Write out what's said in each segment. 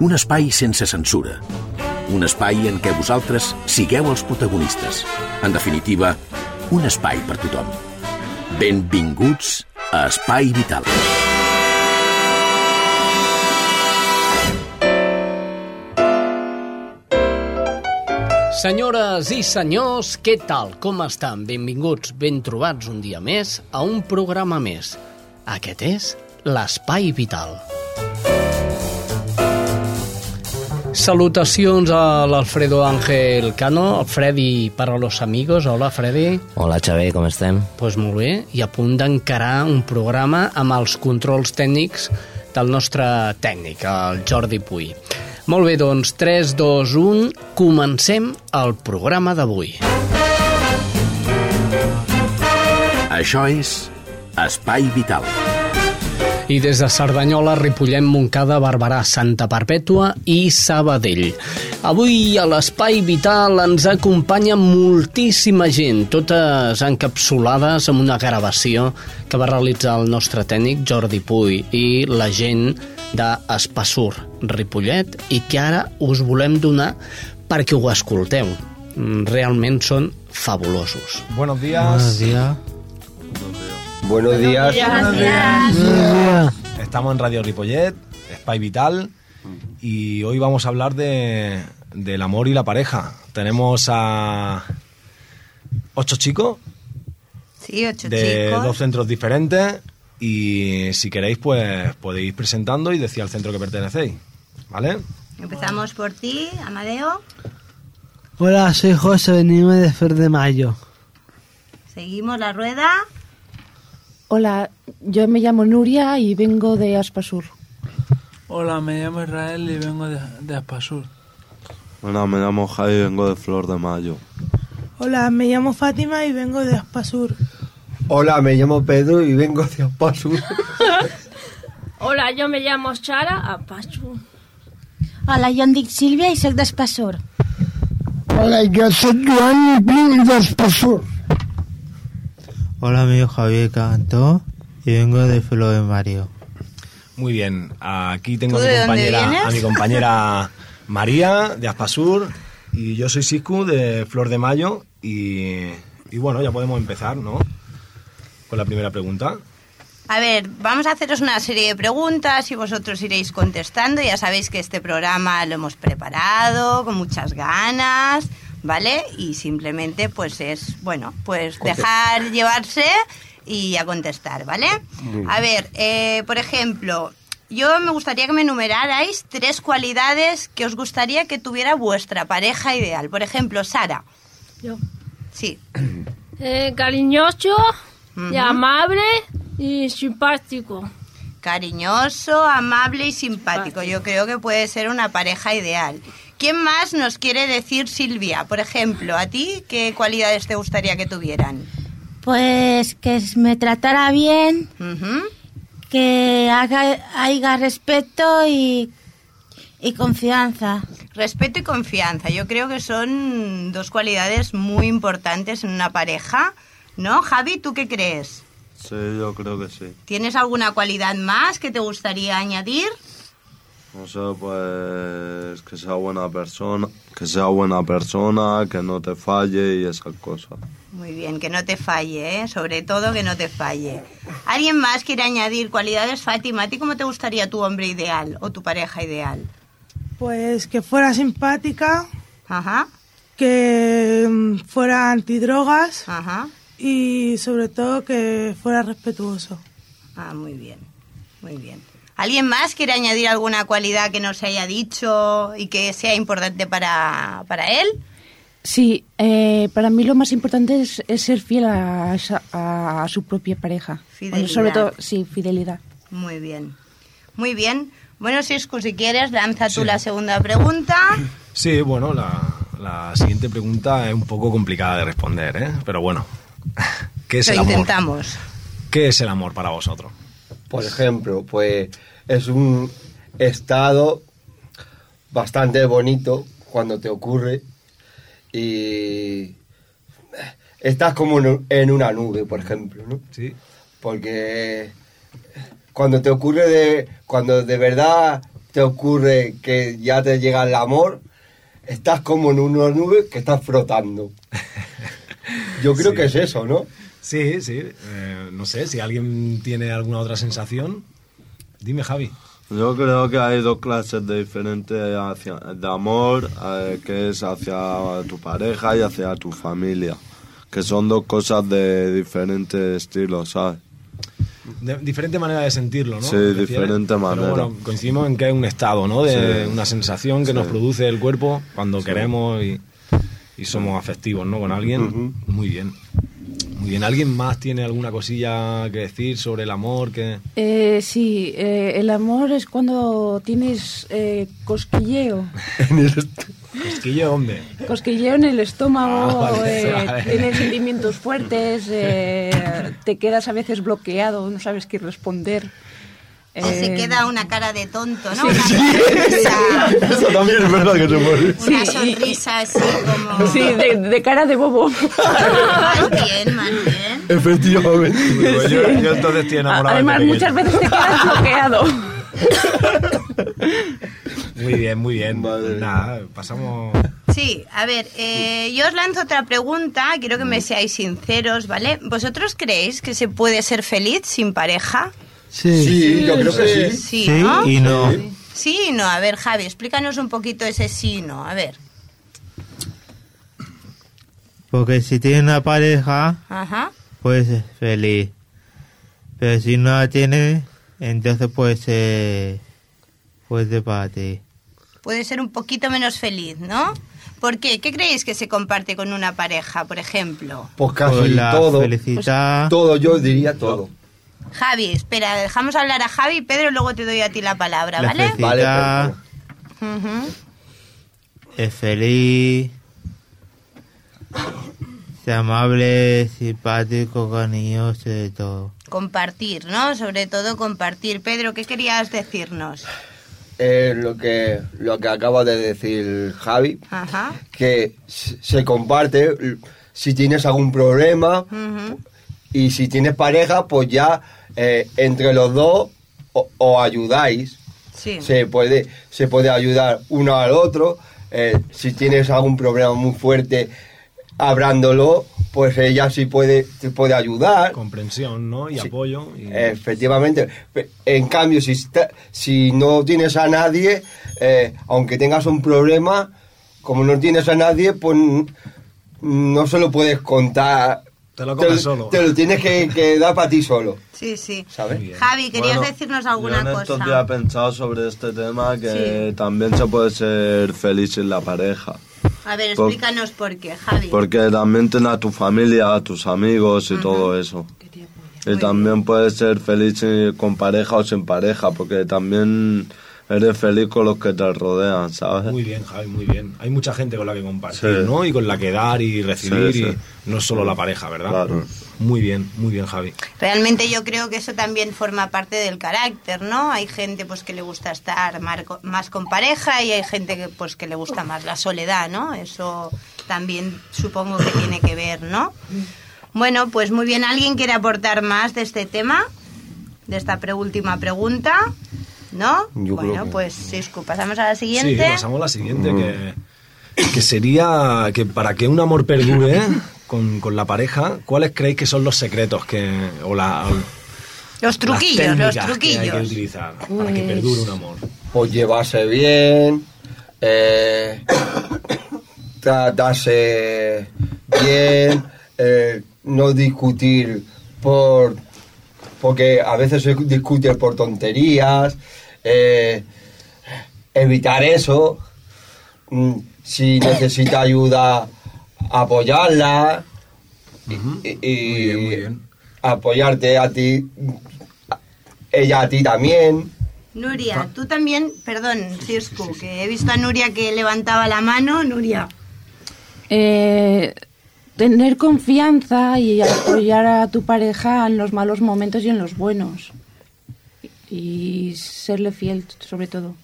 Un espai sense censura. Un espai en què vosaltres sigueu els protagonistes. En definitiva, un espai per tothom. Benvinguts a Espai Vital. Senyores i senyors, què tal? Com estan? Benvinguts, ben trobats un dia més a un programa més. Aquest és l'Espai Vital. Salutacions a l'Alfredo Ángel Cano, el Freddy para los amigos. Hola, Freddy. Hola, Xavier, com estem? Pues molt bé, i a punt d'encarar un programa amb els controls tècnics del nostre tècnic, el Jordi Puy. Molt bé, doncs, 3, 2, 1, comencem el programa d'avui. Això és Espai Vital. I des de Cerdanyola, Ripollet, Montcada, Barberà, Santa Perpètua i Sabadell. Avui a l'Espai Vital ens acompanya moltíssima gent, totes encapsulades en una gravació que va realitzar el nostre tècnic Jordi Puy i la gent d'Espassur, Ripollet, i que ara us volem donar perquè ho escolteu. Mm, Realment són fabulosos. Buenos días. Buenos días. Buenos días. Buenos días. Estamos en Radio Ripollet, Spy Vital, y hoy vamos a hablar de, del amor y la pareja. Tenemos a ocho chicos Sí, ocho de chicos. dos centros diferentes y si queréis pues podéis ir presentando y decir al centro que pertenecéis, ¿vale? Empezamos por ti, Amadeo. Hola, soy José, venimos de Fer de Mayo. Seguimos la rueda. Hola, yo me llamo Nuria y vengo de Aspasur. Hola, me llamo Israel y vengo de, de Aspasur. Bueno, me llamo Javi y vengo de Flor de Mayo. Hola, me llamo Fátima y vengo de Aspasur. Hola, me llamo Pedro y vengo de Aspasur. Hola, yo me llamo Sara Apachu. Hola, jo em dic Sílvia i sóc d'Espassur. Hola, yo soy Joan y vengo de Aspasur. Hola, amigo Javier Cantó y vengo de Flor de Mario. Muy bien, aquí tengo a ¿Tú mi, compañera, a mi compañera María de Aspasur y yo soy Siscu de Flor de Mayo y, y bueno, ya podemos empezar, ¿no? Con la primera pregunta. A ver, vamos a haceros una serie de preguntas y vosotros iréis contestando. Ya sabéis que este programa lo hemos preparado con muchas ganas, ¿vale? Y simplemente pues es, bueno, pues dejar llevarse y a contestar, ¿vale? A ver, eh, por ejemplo, yo me gustaría que me enumerarais tres cualidades que os gustaría que tuviera vuestra pareja ideal. Por ejemplo, Sara. Yo. Sí. Eh, cariñoso, y amable y simpático. Cariñoso, amable y simpático. Yo creo que puede ser una pareja ideal. ¿Quién más nos quiere decir Silvia? Por ejemplo, ¿a ti qué cualidades te gustaría que tuvieran? Pues que me tratara bien, que haga, haya respeto y, y confianza. Respeto y confianza. Yo creo que son dos cualidades muy importantes en una pareja. ¿No? Javi, ¿tú qué crees? Sí, yo creo que sí. ¿Tienes alguna cualidad más que te gustaría añadir? No sé, pues que sea buena persona, que sea buena persona, que no te falle y esas cosas. Muy bien, que no te falle, ¿eh? Sobre todo que no te falle. ¿Alguien más quiere añadir cualidades, Fátima? ¿A ti cómo te gustaría tu hombre ideal o tu pareja ideal? Pues que fuera simpática, Ajá, que mm, fuera antidrogas ajá. y sobre todo que fuera respetuoso. Ah, muy bien, muy bien. ¿Alguien más quiere añadir alguna cualidad que no se haya dicho y que sea importante para, para él? Sí, eh, para mí lo más importante es, es ser fiel a, a- a su propia pareja. Bueno, sobre Fidelidad. todo, sí, fidelidad. Muy bien, muy bien. Bueno, Siscu, si quieres, lanza tú la segunda pregunta. Sí, bueno, la, la siguiente pregunta es un poco complicada de responder, ¿eh? Pero bueno, ¿qué es Lo el amor? intentamos. ¿Qué es el amor para vosotros? Por ejemplo, pues es un estado bastante bonito cuando te ocurre y estás como en una nube, por ejemplo, ¿no? Sí. Porque cuando te ocurre de cuando de verdad te ocurre que ya te llega el amor, estás como en una nube que estás frotando. Yo creo Sí. que es eso, ¿no? Sí, sí. eh, no sé, si alguien tiene alguna otra sensación, dime, Javi. Yo creo que hay dos clases de diferentes hacia, de amor, eh, que es hacia tu pareja y hacia tu familia, que son dos cosas de diferentes estilos, ¿sabes? De, diferente manera de sentirlo, ¿no? Sí, diferente Pero manera. bueno, coincidimos en que es un estado, ¿no? De Sí. una sensación que nos produce el cuerpo cuando Sí. queremos y, y somos afectivos, ¿no? Con alguien. Muy bien. Muy bien. ¿Alguien más tiene alguna cosilla que decir sobre el amor? Que... Eh, sí, eh, el amor es cuando tienes eh, cosquilleo. Cosquillo, ¿dónde? Cosquilleo en el estómago, Ah, vale, eh, vale. tienes sentimientos fuertes, eh, te quedas a veces bloqueado, no sabes qué responder. O se Eh, queda una cara de tonto, ¿no? Sí. Una sonrisa, Eso también es verdad que se puede. una sonrisa así como... Sí, de, de cara de bobo. Más bien, más bien. Efectivamente. Yo, yo entonces estoy enamorado. Además, muchas veces te quedas bloqueado. Muy bien, muy bien. Nada, pasamos... Sí, a ver, eh, yo os lanzo otra pregunta, quiero que me seáis sinceros, ¿vale? ¿Vosotros creéis que se puede ser feliz sin pareja? Sí. Sí, yo creo que sí. Sí, Sí ¿no? y no. Sí y no. A ver, Javi, explícanos un poquito ese sí y no. A ver. Porque si tienes una pareja, Ajá. puedes ser feliz. Pero si no la tienes, entonces puede ser fuerte para ti. Puede ser un poquito menos feliz, ¿no? ¿Por qué? ¿Qué creéis que se comparte con una pareja, por ejemplo? Pues casi Pues la todo. felicidad. Todo, yo diría todo. Javi, espera, dejamos hablar a Javi y Pedro, luego te doy a ti la palabra, La ¿vale? Ujú. es feliz, ser amable, simpático, cariñoso, de todo. Compartir, ¿no? Sobre todo compartir. Pedro, ¿qué querías decirnos? Eh, lo que lo que acaba de decir Javi, Ajá. que se comparte si tienes algún problema Ujú. Y si tienes pareja, pues ya eh, entre los dos o- os ayudáis. Sí. Se puede se puede ayudar uno al otro. eh, si tienes algún problema muy fuerte, hablándolo, pues ella sí puede te puede ayudar. Comprensión, ¿no? Y apoyo. y- Efectivamente. En cambio, si, está- si no tienes a nadie, eh, aunque tengas un problema, como no tienes a nadie, pues no se lo puedes contar. Te lo comes solo. Te lo tienes que, que dar para ti solo. Sí, sí. ¿Sabes? Javi, ¿querías Bueno, decirnos Yo alguna en estos cosa? días he pensado sobre este tema que también se puede ser feliz en la pareja. A ver, Por- explícanos por qué, Javi. Porque también tienes a tu familia, a tus amigos y todo eso. Y también puedes ser feliz con pareja o sin pareja, porque también eres feliz con los que te rodean, ¿sabes? Muy bien, Javi, muy bien. Hay mucha gente con la que compartir, Sí. ¿no? Y con la que dar y recibir, Sí, sí. y no solo la pareja, ¿verdad? Claro. Muy bien, muy bien, Javi. Realmente yo creo que eso también forma parte del carácter, ¿no? Hay gente pues que le gusta estar marco- más con pareja y hay gente que pues que le gusta más la soledad, ¿no? Eso también supongo que tiene que ver, ¿no? Bueno, pues muy bien, ¿alguien quiere aportar más de este tema? De esta preúltima pregunta, ¿no? Yo bueno, que- pues Siscu, pasamos a la Sí, siguiente. pasamos a la siguiente, que, que sería que para que un amor perdure con, con la pareja, ¿cuáles creéis que son los secretos que o la o Los truquillos, las los técnicas que hay que truquillos. utilizar para que Pues- perdure un amor? Pues llevarse bien, eh, tratarse bien, eh, no discutir por porque a veces se discute por tonterías, eh, evitar eso, mm, si necesita ayuda, apoyarla y, y apoyarte a ti, ella a ti también. Nuria, tú también, perdón, Cirscu, que he visto a Nuria que levantaba la mano. Nuria. Eh, tener confianza y apoyar a tu pareja en los malos momentos y en los buenos. Y serle fiel, sobre todo.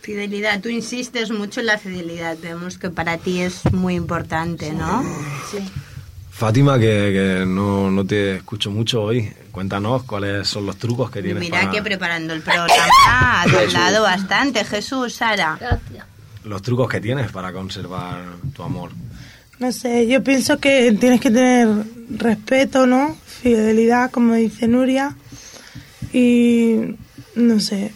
Fidelidad, tú insistes mucho en la fidelidad. Vemos que para ti es muy importante, ¿no? Sí. Fátima, que, que no, no te escucho mucho hoy, cuéntanos cuáles son los trucos que tienes Mira para... que preparando el programa has hablado bastante. Jesús, Sara. Los trucos que tienes para conservar tu amor. No sé, yo pienso que tienes que tener respeto, ¿no? Fidelidad, como dice Nuria. Y no sé.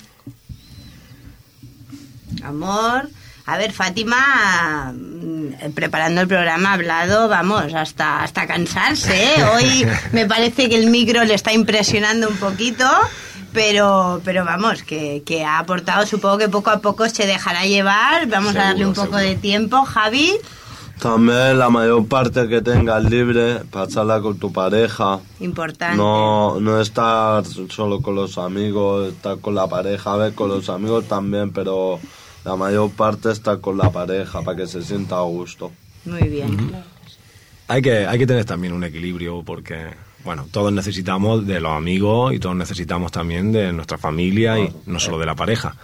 Amor. A ver, Fátima, mm, preparando el programa, ha hablado, vamos, hasta, hasta cansarse. ¿eh? Hoy me parece que el micro le está impresionando un poquito, pero, pero vamos, que, que ha aportado, supongo que poco a poco se dejará llevar. Vamos a darle un poco de tiempo, Javi. También la mayor parte que tengas libre, pasarla con tu pareja. Importante. No, no estar solo con los amigos, estar con la pareja, a ver, con los amigos también, pero la mayor parte estar con la pareja para que se sienta a gusto. Muy bien. Hay que, hay que tener también un equilibrio porque, bueno, todos necesitamos de los amigos y todos necesitamos también de nuestra familia y no solo de la pareja.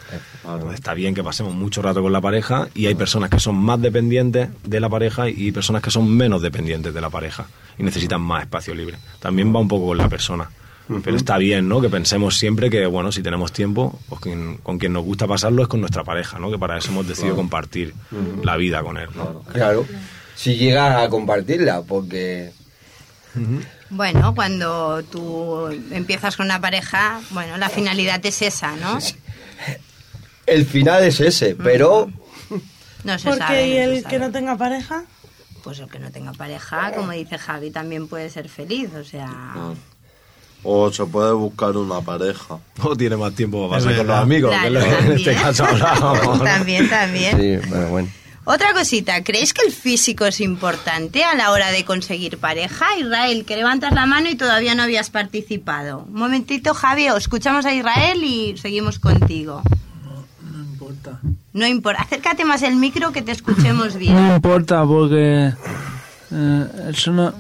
Entonces, Está bien que pasemos mucho rato con la pareja y hay personas que son más dependientes de la pareja y personas que son menos dependientes de la pareja y necesitan más espacio libre. También va un poco con la persona. Pero está bien, ¿no? Que pensemos siempre que, bueno, si tenemos tiempo, pues quien- con quien nos gusta pasarlo es con nuestra pareja, ¿no? Que para eso hemos decidido Claro. compartir la vida con él, ¿no? Claro. Si llegas a compartirla, porque Bueno, cuando tú empiezas con una pareja, bueno, la finalidad es esa, ¿no? el final es ese, pero No se Porque sabe. y no se el sabe. que no tenga pareja, Pues el que no tenga pareja, como dice Javi, también puede ser feliz, o sea... O se puede buscar una pareja. O tiene más tiempo para pasar con los amigos, que es lo que en este también. caso hablábamos. También, también. Sí, bueno, bueno. Otra cosita, ¿creéis que el físico es importante a la hora de conseguir pareja? Israel, que levantas la mano y todavía no habías participado. Un momentito, Javi, escuchamos a Israel y seguimos contigo. No importa. No importa, acércate más el micro que te escuchemos bien. No importa porque eh, eso no,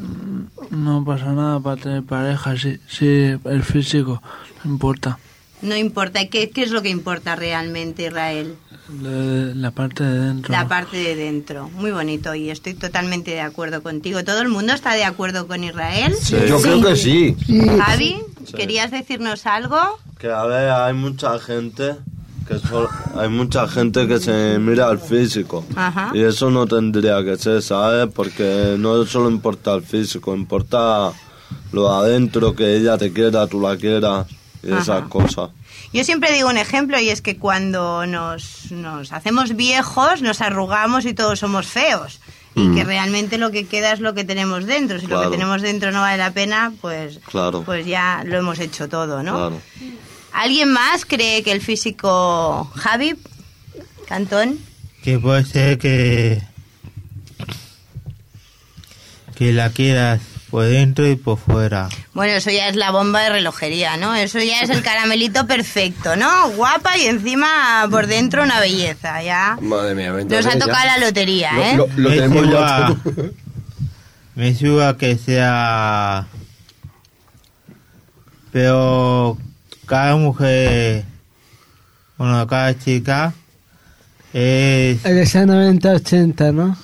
no pasa nada para tener pareja. Si, si el físico no importa. No importa, ¿qué, qué es lo que importa realmente, Israel? La, la parte de dentro. La parte de dentro. Muy bonito y estoy totalmente de acuerdo contigo. ¿Todo el mundo está de acuerdo con Israel? yo creo que sí. Javi, ¿querías decirnos algo? Que a ver, hay mucha gente que sol- hay mucha gente que se mira al físico Ajá. y eso no tendría que ser, ¿sabes? Porque no solo importa el físico, importa lo de adentro, que ella te quiera, tú la quieras y esas cosas. Yo siempre digo un ejemplo y es que cuando nos, nos hacemos viejos, nos arrugamos y todos somos feos. Y Mm. que realmente lo que queda es lo que tenemos dentro. Si lo que tenemos dentro no vale la pena, pues, Claro. pues ya lo hemos hecho todo, ¿no? Claro. ¿Alguien más cree que el físico... Javi, Cantón, Que puede ser que. que la quieras por dentro y por fuera. Bueno, eso ya es la bomba de relojería, ¿no? Eso ya es el caramelito perfecto, ¿no? Guapa y encima por dentro una belleza, ya. Madre mía, Nos ha ya- tocado la lotería, Lo- ¿eh? lo- lo Me tenemos ya. Me suba que sea. Pero cada mujer. Bueno, cada chica. Es. El que sea 90-80, ¿no?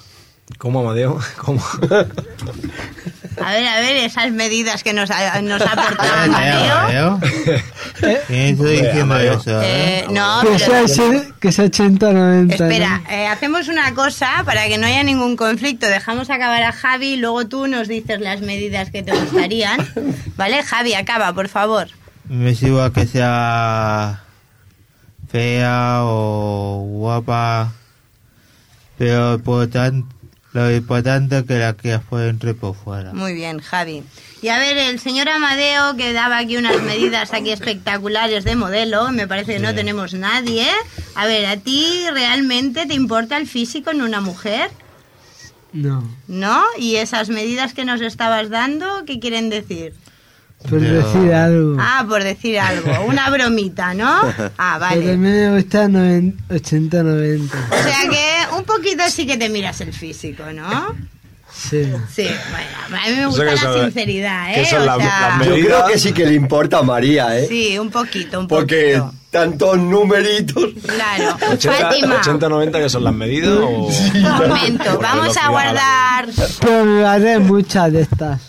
¿Cómo, Amadeo? ¿Cómo? A ver, a ver, esas medidas que nos ha, nos ha aportado Amadeo. ¿Quién estoy diciendo eso? eh? Eh, no, que, sea, pero... ese- que sea 80-90. Espera, ¿no? eh, hacemos una cosa para que no haya ningún conflicto. Dejamos acabar a Javi y luego tú nos dices las medidas que te gustarían. ¿Vale? Javi, acaba, por favor. Me suba que sea. fea o guapa. Pero por tan- lo importante que la quieras por dentro y por fuera. Muy bien, Javi. Y a ver, el señor Amadeo, que daba aquí unas medidas aquí espectaculares de modelo, me parece que no tenemos nadie. A ver, ¿a ti realmente te importa el físico en una mujer? No. ¿No? ¿Y esas medidas que nos estabas dando, qué quieren decir? Por Pero- decir algo. Ah, por decir algo. Una bromita, ¿no? Ah, Pero vale. también me gusta 80-90. O sea que un poquito sí que te miras el físico, ¿no? Sí. Sí, bueno, a mí me O gusta sea que la eso- sinceridad, que ¿eh? O es la- sea, la Yo creo que sí que le importa a María, ¿eh? Sí, un poquito, un Porque poquito. tantos numeritos. Claro. 80, Fátima, 80 90 que son las medidas o un momento, vamos a guardar... Pero haré muchas de estas.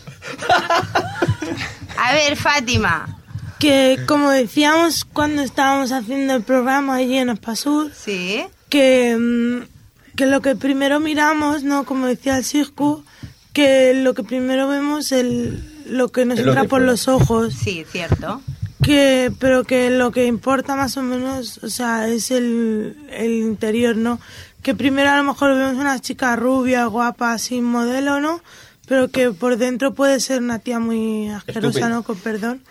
A ver, Fátima. Que como decíamos cuando estábamos haciendo el programa allí en Espasur, sí. que, mm, que lo que primero miramos, ¿no? Como decía el Siscu, que lo que primero vemos el lo que nos Es entra por los ojos. Sí, cierto. que pero que lo que importa más o menos o sea es el, el interior no que primero a lo mejor vemos una chica rubia guapa sin modelo no pero que por dentro puede ser una tía muy asquerosa Estúpida. no con perdón.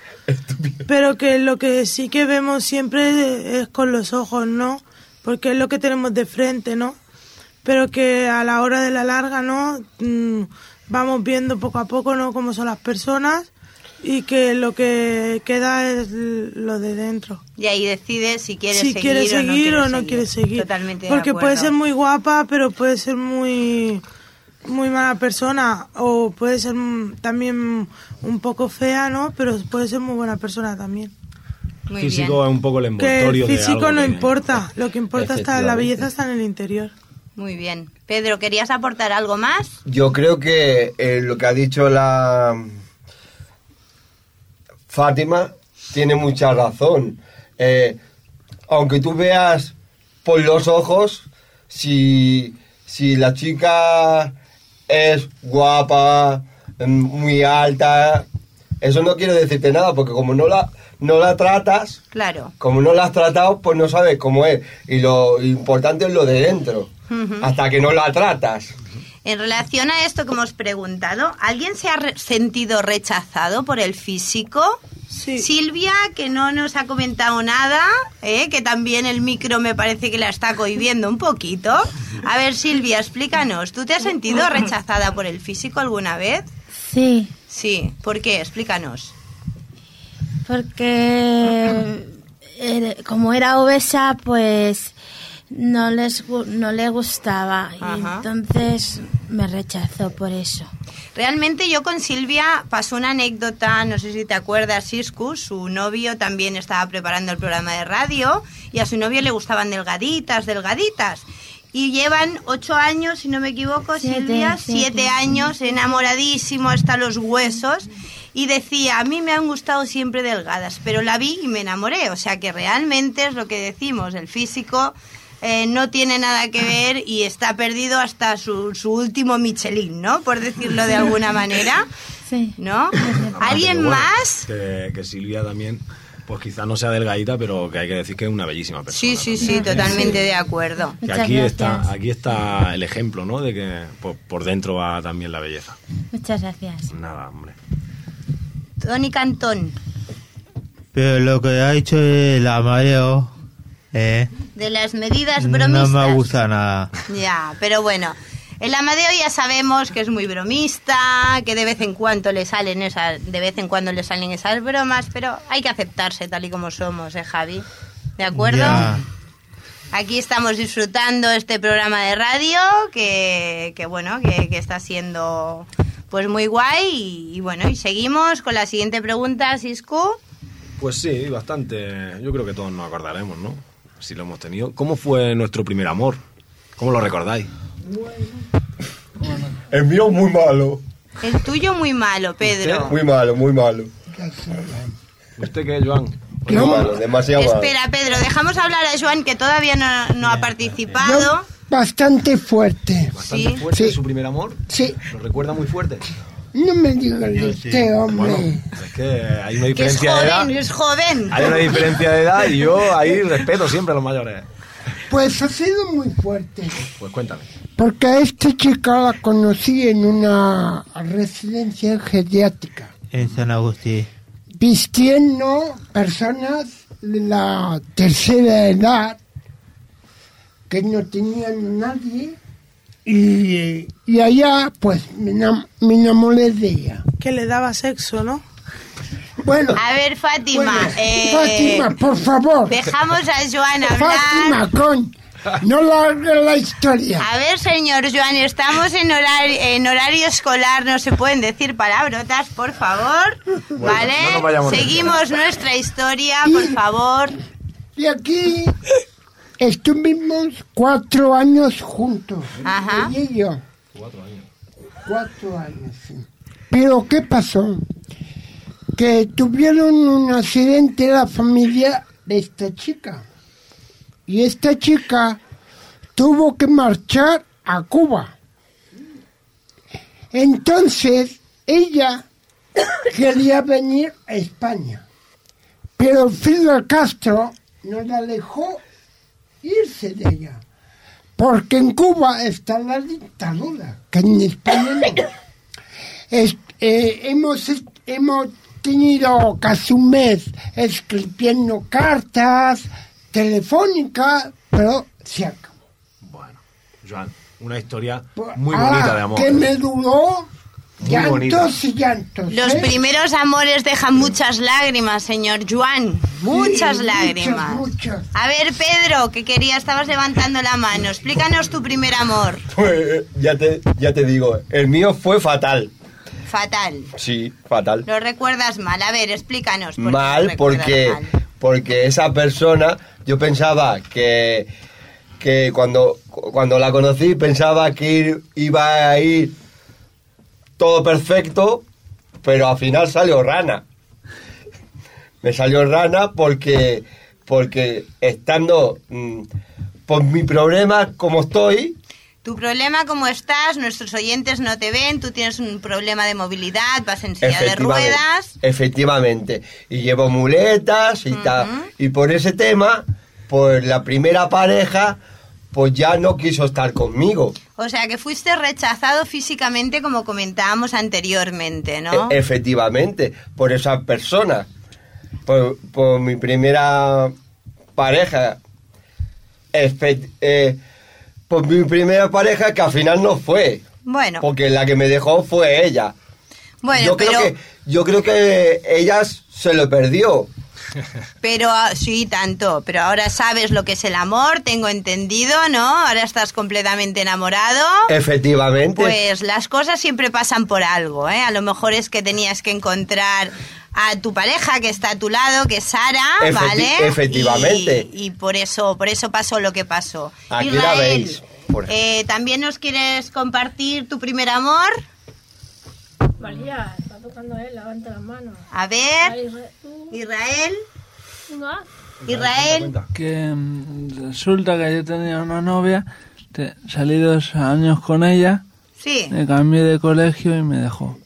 Pero que lo que sí que vemos siempre es con los ojos no porque es lo que tenemos de frente no pero que a la hora de la larga no Mm, vamos viendo poco a poco no cómo son las personas y que lo que queda es lo de dentro. Y ahí decides si quieres si seguir, quiere seguir o o no quiere seguir. Totalmente de Porque puede ser muy guapa, pero puede ser muy muy mala persona o puede ser mm, también un poco fea, ¿no? Pero puede ser muy buena persona también. Muy físico es un poco el Que el envoltorio de físico algo no que- importa, lo que importa está la belleza está en el interior. Muy bien. Pedro, ¿querías aportar algo más? Yo creo que eh, lo que ha dicho la Fátima tiene mucha razón. Eh, aunque tú veas por los ojos, si, si la chica es guapa, muy alta, eso no quiere decirte nada, porque como no la, no la tratas, Claro. como no la has tratado, pues no sabes cómo es. Y lo importante es lo de dentro, hasta que no la tratas. En relación a esto que hemos preguntado, ¿alguien se ha re- sentido rechazado por el físico? Silvia, que no nos ha comentado nada, ¿eh? que también el micro me parece que la está cohibiendo un poquito. A ver, Silvia, explícanos, ¿tú te has sentido rechazada por el físico alguna vez? Sí, Sí, ¿por qué? Explícanos. porque eh, como era obesa, pues no les no le gustaba y entonces me rechazó por eso. Realmente yo con Silvia pasó una anécdota, no sé si te acuerdas, Siscu, su novio también estaba preparando el programa de radio y a su novio le gustaban delgaditas, delgaditas. Y llevan ocho años, si no me equivoco, Siete, Silvia, siete. siete años, enamoradísimo hasta los huesos. Y decía, a mí me han gustado siempre delgadas, pero la vi y me enamoré. O sea que realmente es lo que decimos, el físico eh, no tiene nada que ver y está perdido hasta su, su último Michelin, ¿no? Por decirlo de alguna manera. Sí. ¿No? ¿Alguien bueno, más? Que, que Silvia también, pues quizás no sea delgadita, pero que hay que decir que es una bellísima persona. Sí, sí, sí, totalmente de acuerdo. Que aquí está, aquí está el ejemplo, ¿no? De que por, por dentro va también la belleza. Muchas gracias. Nada, hombre. Tony Cantón, Pero lo que ha dicho el amareo, eh, de las medidas no bromistas. me gusta nada. Ya, pero bueno. El Amadeo ya sabemos que es muy bromista, que de vez en cuando le salen esas, de vez en cuando le salen esas bromas, pero hay que aceptarse tal y como somos, ¿eh, Javi? ¿De acuerdo? Ya. Aquí estamos disfrutando este programa de radio que, que bueno, que, que está siendo pues muy guay y, y bueno, y seguimos con la siguiente pregunta, Sisku. Pues sí, bastante. Yo creo que todos nos acordaremos, ¿no? Si lo hemos tenido. ¿Cómo fue nuestro primer amor? ¿Cómo lo recordáis? El mío muy malo. El tuyo muy malo, Pedro. Muy malo, muy malo. ¿Usted qué, Joan? Muy malo, demasiado malo. Espera, Pedro, dejamos hablar a Joan que todavía no, no ha participado. Bastante fuerte. ¿Bastante Sí. fuerte Sí. su primer amor? Sí. ¿Lo recuerda muy fuerte? No me digas de este hombre. Bueno, es que hay una Que es diferencia de edad. joven, es joven. Hay una diferencia de edad y yo ahí respeto siempre a los mayores. Pues ha sido muy fuerte. Pues cuéntame. Porque a esta chica la conocí en una residencia geriátrica. En San Agustín. Vistiendo personas de la tercera edad que no tenían nadie. Y, y allá, pues, me, me enamoré de ella. Que le daba sexo, ¿no? Bueno. A ver, Fátima. eh, Fátima, por favor. Dejamos a Joan hablar. Fátima, con. No largue la historia. A ver, señor Joan, estamos en horario, en horario escolar, no se pueden decir palabrotas, por favor. ¿Vale? no Seguimos nuestra historia, por favor. Y aquí estuvimos cuatro años juntos. Ajá. ella y yo. Cuatro años, sí. Pero ¿qué pasó? Que tuvieron un accidente la familia de esta chica. Y esta chica tuvo que marchar a Cuba. Entonces, ella quería venir a España. Pero Fidel Castro no la dejó irse de ella. Porque en Cuba está la dictadura, que en España no. Es- eh, hemos, hemos tenido casi un mes escribiendo cartas telefónicas, pero se acabó. Joan, una historia muy Ah, bonita de amor. Que me duró Muy llantos bonita. y llantos. Los ¿eh? primeros amores dejan muchas lágrimas, señor Joan. Muchas Sí, lágrimas. muchas, muchas. A ver, Pedro, que quería, estabas levantando la mano. Explícanos tu primer amor. Pues ya te, ya te digo, el mío fue fatal. Fatal. Sí, fatal. Lo recuerdas mal. A ver, explícanos. por Mal porque, mal. porque esa persona, yo pensaba que, que cuando, cuando la conocí pensaba que ir- iba a ir todo perfecto, pero al final salió rana. Me salió rana porque, porque estando mm, por mi problema como estoy, Tu problema, como estás, nuestros oyentes no te ven, tú tienes un problema de movilidad, vas en silla de ruedas. Efectivamente. Y llevo muletas y tal. Y por ese tema, pues la primera pareja, pues ya no quiso estar conmigo. O sea, que fuiste rechazado físicamente, como comentábamos anteriormente, ¿no? E- efectivamente, por esa persona. Por, por mi primera pareja. Espe- eh, por mi primera pareja que al final no fue. bueno, Porque la que me dejó fue ella. bueno, yo, pero, creo que, yo creo que ella se lo perdió. pero ah, sí, tanto. Pero ahora sabes lo que es el amor, tengo entendido, ¿no? Ahora estás completamente enamorado. Efectivamente. Pues las cosas siempre pasan por algo, ¿eh? A lo mejor es que tenías que encontrar a tu pareja que está a tu lado, que es Sara, Efecti- ¿vale? efectivamente. Y, y por eso, por eso pasó lo que pasó. Aquí la Israel, veis. Por- eh, ¿también nos quieres compartir tu primer amor? María, está tocando él, levanta las manos. A ver. Israel. Israel. Que mm, resulta que yo tenía una novia, te- salí dos años con ella, Sí. me cambié de colegio y me dejó.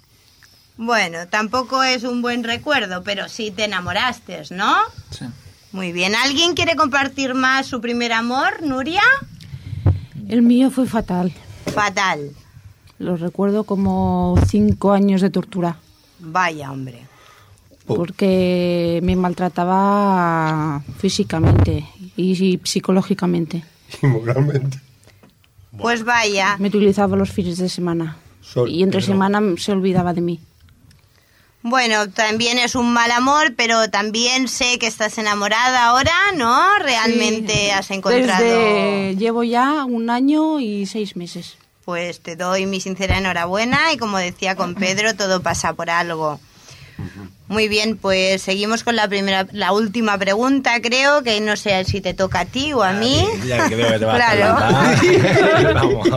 Bueno, tampoco es un buen recuerdo, pero sí te enamoraste, ¿no? Sí. Muy bien. ¿Alguien quiere compartir más su primer amor, Nuria? El mío fue fatal. Fatal. Lo recuerdo como cinco años de tortura. Vaya, hombre. Porque me maltrataba físicamente y psicológicamente. Y moralmente. Pues vaya. Me utilizaba los fines de semana. Y entre semana se olvidaba de mí. Bueno, también es un mal amor, pero también sé que estás enamorada ahora, ¿no? Realmente Sí. has encontrado... Desde- Llevo ya un año y seis meses. Pues te doy mi sincera enhorabuena y como decía con Pedro, todo pasa por algo. Muy bien, pues seguimos con la primera, la última pregunta, creo, que no sé si te toca a ti o a mí. Ya que veo que te vas a Claro. Vamos.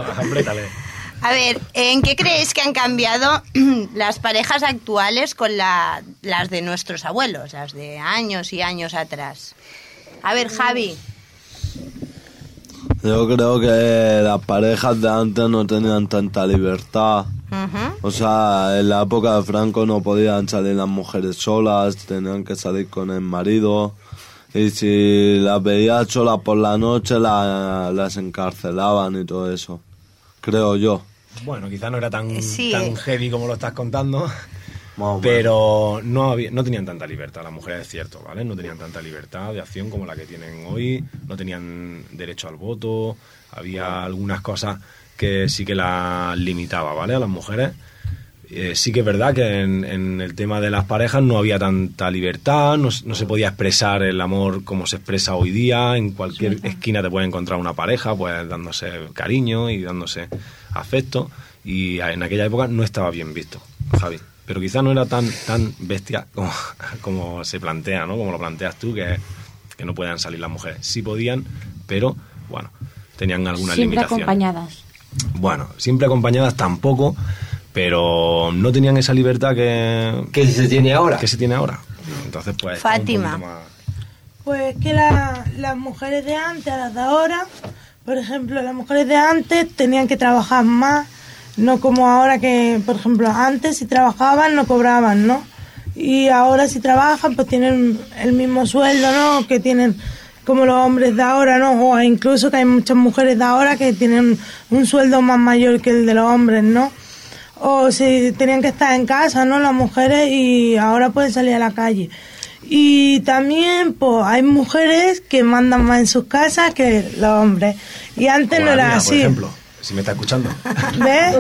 A ver, ¿en qué creéis que han cambiado las parejas actuales con la- las de nuestros abuelos, las de años y años atrás? A ver, Javi. Yo creo que las parejas de antes no tenían tanta libertad. O sea, en la época de Franco no podían salir las mujeres solas, tenían que salir con el marido. Y si las veías solas por la noche, la- las encarcelaban y todo eso. Creo yo. Bueno, quizá no era tan, Sí. tan heavy como lo estás contando, Pero no, había, no tenían tanta libertad. Las mujeres, es cierto, ¿vale? No tenían tanta libertad de acción como la que tienen hoy, no tenían derecho al voto, había algunas cosas que sí que las limitaba, ¿vale? A las mujeres. Eh, sí que es verdad que en, en el tema de las parejas no había tanta libertad, no, no se podía expresar el amor como se expresa hoy día. En cualquier esquina te puede encontrar una pareja, pues dándose cariño y dándose afecto. Y en aquella época no estaba bien visto, Javi. Pero quizá no era tan, tan bestia como, como se plantea, ¿no? Como lo planteas tú, que, que no puedan salir las mujeres. Sí podían, pero bueno, tenían alguna Siempre limitación. acompañadas. Bueno, siempre acompañadas tampoco, pero no tenían esa libertad que... Que se tiene ahora. Que se tiene ahora. Entonces, pues... Fátima. más- Pues que la- las mujeres de antes a las de ahora, por ejemplo, las mujeres de antes tenían que trabajar más, no como ahora que, por ejemplo, antes si trabajaban no cobraban, ¿no? Y ahora si trabajan pues tienen el mismo sueldo, ¿no? Que tienen como los hombres de ahora, ¿no? O incluso que hay muchas mujeres de ahora que tienen un sueldo más mayor que el de los hombres, ¿no? o si tenían que estar en casa, ¿no? Las mujeres y ahora pueden salir a la calle. Y también, pues, hay mujeres que mandan más en sus casas que los hombres. Y antes no era mía, así. Por ejemplo, si me está escuchando. ¿Ves?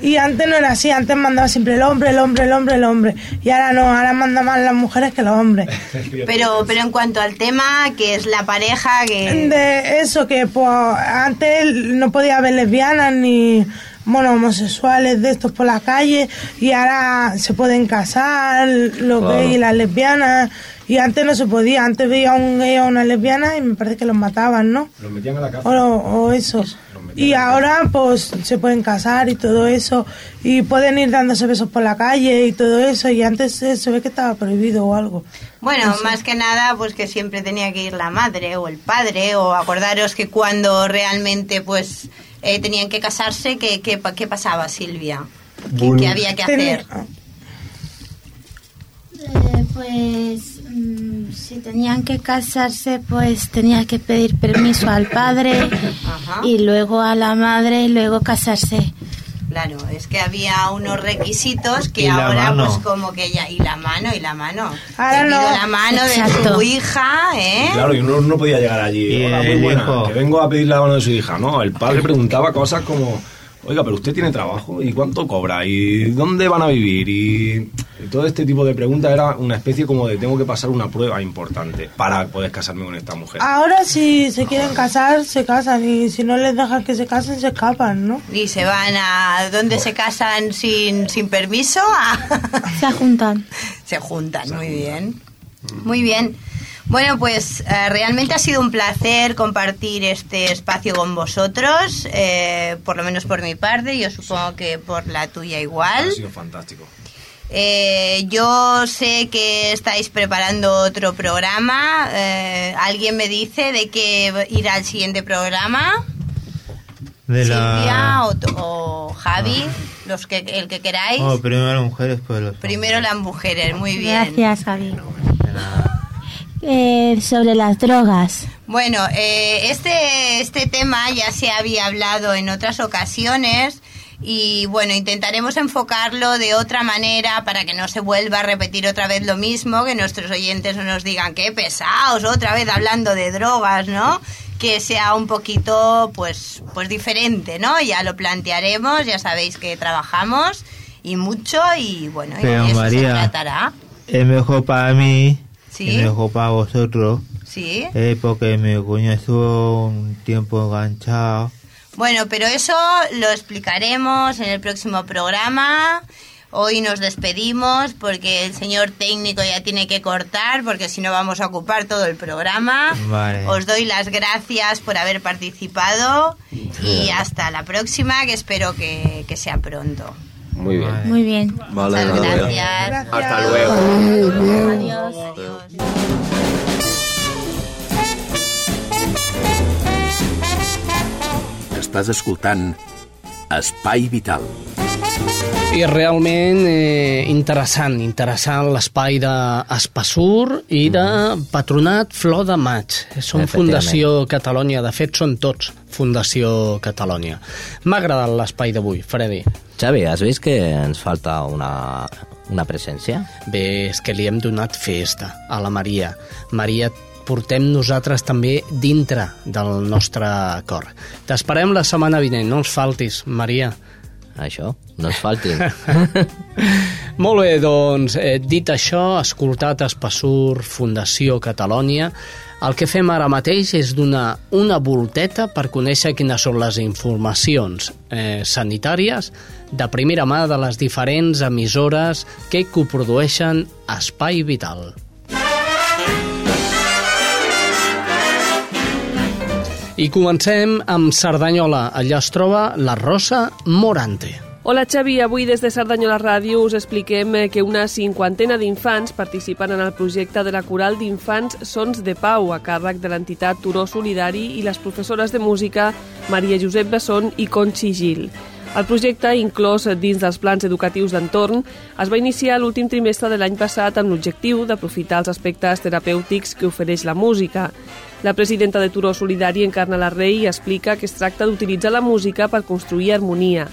Y antes no era así, antes mandaba siempre el hombre, el hombre, el hombre, el hombre. Y ahora no, ahora manda más las mujeres que los hombres. Pero, pero en cuanto al tema, que es la pareja, que... De eso que pues antes no podía haber lesbianas ni bueno homosexuales de estos por la calle y ahora se pueden casar los Claro. gays y las lesbianas y antes no se podía, antes veía a un gay o una lesbiana y me parece que los mataban, ¿no? Los metían a la O, cárcel. o eso. Y ahora pues se pueden casar y todo eso y pueden ir dándose besos por la calle y todo eso y antes eh, se ve que estaba prohibido o algo. Bueno, No sé. más que nada, pues que siempre tenía que ir la madre o el padre, o acordaros que cuando realmente, pues, eh, tenían que casarse, ¿qué, qué, pa- qué pasaba, Silvia? ¿Qué, qué había que hacer? Eh, pues si tenían que casarse, pues tenía que pedir permiso al padre y luego a la madre y luego casarse. Claro, es que había unos requisitos que ahora, mano. pues, como que ya. Y la mano, y la mano. Ahora no. la mano de tu hija, ¿eh? Claro, y uno no podía llegar allí. Hola, muy buena, que vengo a pedir la mano de su hija, ¿no? El padre preguntaba cosas como, oiga, pero usted tiene trabajo, ¿y cuánto cobra? ¿Y dónde van a vivir? Y, todo este tipo de preguntas era una especie como de tengo que pasar una prueba importante para poder casarme con esta mujer. Ahora si se quieren casar, se casan y si no les dejan que se casen, se escapan, ¿no? Y se van a... ¿Dónde se casan sin, sin permiso? Se juntan. se juntan, muy bien. Muy bien. Bueno, pues eh, realmente ha sido un placer compartir este espacio con vosotros, eh, por lo menos por mi parte, yo supongo que por la tuya igual. Ha sido fantástico. Eh, yo sé que estáis preparando otro programa. eh, ¿Alguien me dice de qué irá al siguiente programa? De Silvia la... o, o Javi, los que, el que queráis. Oh, primero las mujeres, pues los... Primero las mujeres, muy bien. Gracias, Javi. Eh, sobre las drogas. Bueno, eh, este, este tema ya se había hablado en otras ocasiones y bueno, intentaremos enfocarlo de otra manera para que no se vuelva a repetir otra vez lo mismo, que nuestros oyentes no nos digan qué pesados otra vez hablando de drogas, ¿no? Que sea un poquito pues, pues diferente, ¿no? Ya lo plantearemos, ya sabéis que trabajamos y mucho y bueno, Pero eso se tratará. es mejor para mí, Sí. es mejor para vosotros, Sí. eh, porque mi cuño estuvo un tiempo enganchado. Bueno, pero eso lo explicaremos en el próximo programa. Hoy nos despedimos porque el señor técnico ya tiene que cortar porque si no vamos a ocupar todo el programa. Vale. Os doy las gracias por haber participado y hasta la próxima que espero que, que sea pronto. Muy bien. Muy bien. Vale, Muchas gracias. gracias. Hasta luego. Adiós. Estàs escoltant Espai Vital. I realment eh, interessant, interessant l'espai d'Espassur i de Patronat Flor de Maig. Són. Fundació Catalònia, de fet són tots Fundació Catalònia. M'ha agradat l'espai d'avui, Freddy. Xavi, has vist que ens falta una, una presència? Bé, és que li hem donat festa a la Maria. Maria, portem nosaltres també dintre del nostre cor. T'esperem la setmana vinent, no ens faltis, Maria. Això, no es faltin. Molt bé, doncs, eh, dit això, escoltat Espassur Fundació Catalònia, el que fem ara mateix és donar una volteta per conèixer quines són les informacions eh, sanitàries de primera mà de les diferents emissores que coprodueixen Espai Vital. I comencem amb Cerdanyola. Allà es troba la Rosa Morante. Hola Xavi, avui des de Cerdanyola Ràdio us expliquem eh, que una cinquantena d'infants participen en el projecte de la Coral d'Infants Sons de Pau a càrrec de l'entitat Turó Solidari i les professores de música Maria Josep Besson i Conxi Gil. El projecte, inclòs dins dels plans educatius d'entorn, es va iniciar l'últim trimestre de l'any passat amb l'objectiu d'aprofitar els aspectes terapèutics que ofereix la música. La presidenta de Turó Solidari, Encarna Larrey, explica que es tracta d'utilitzar la música per construir harmonia.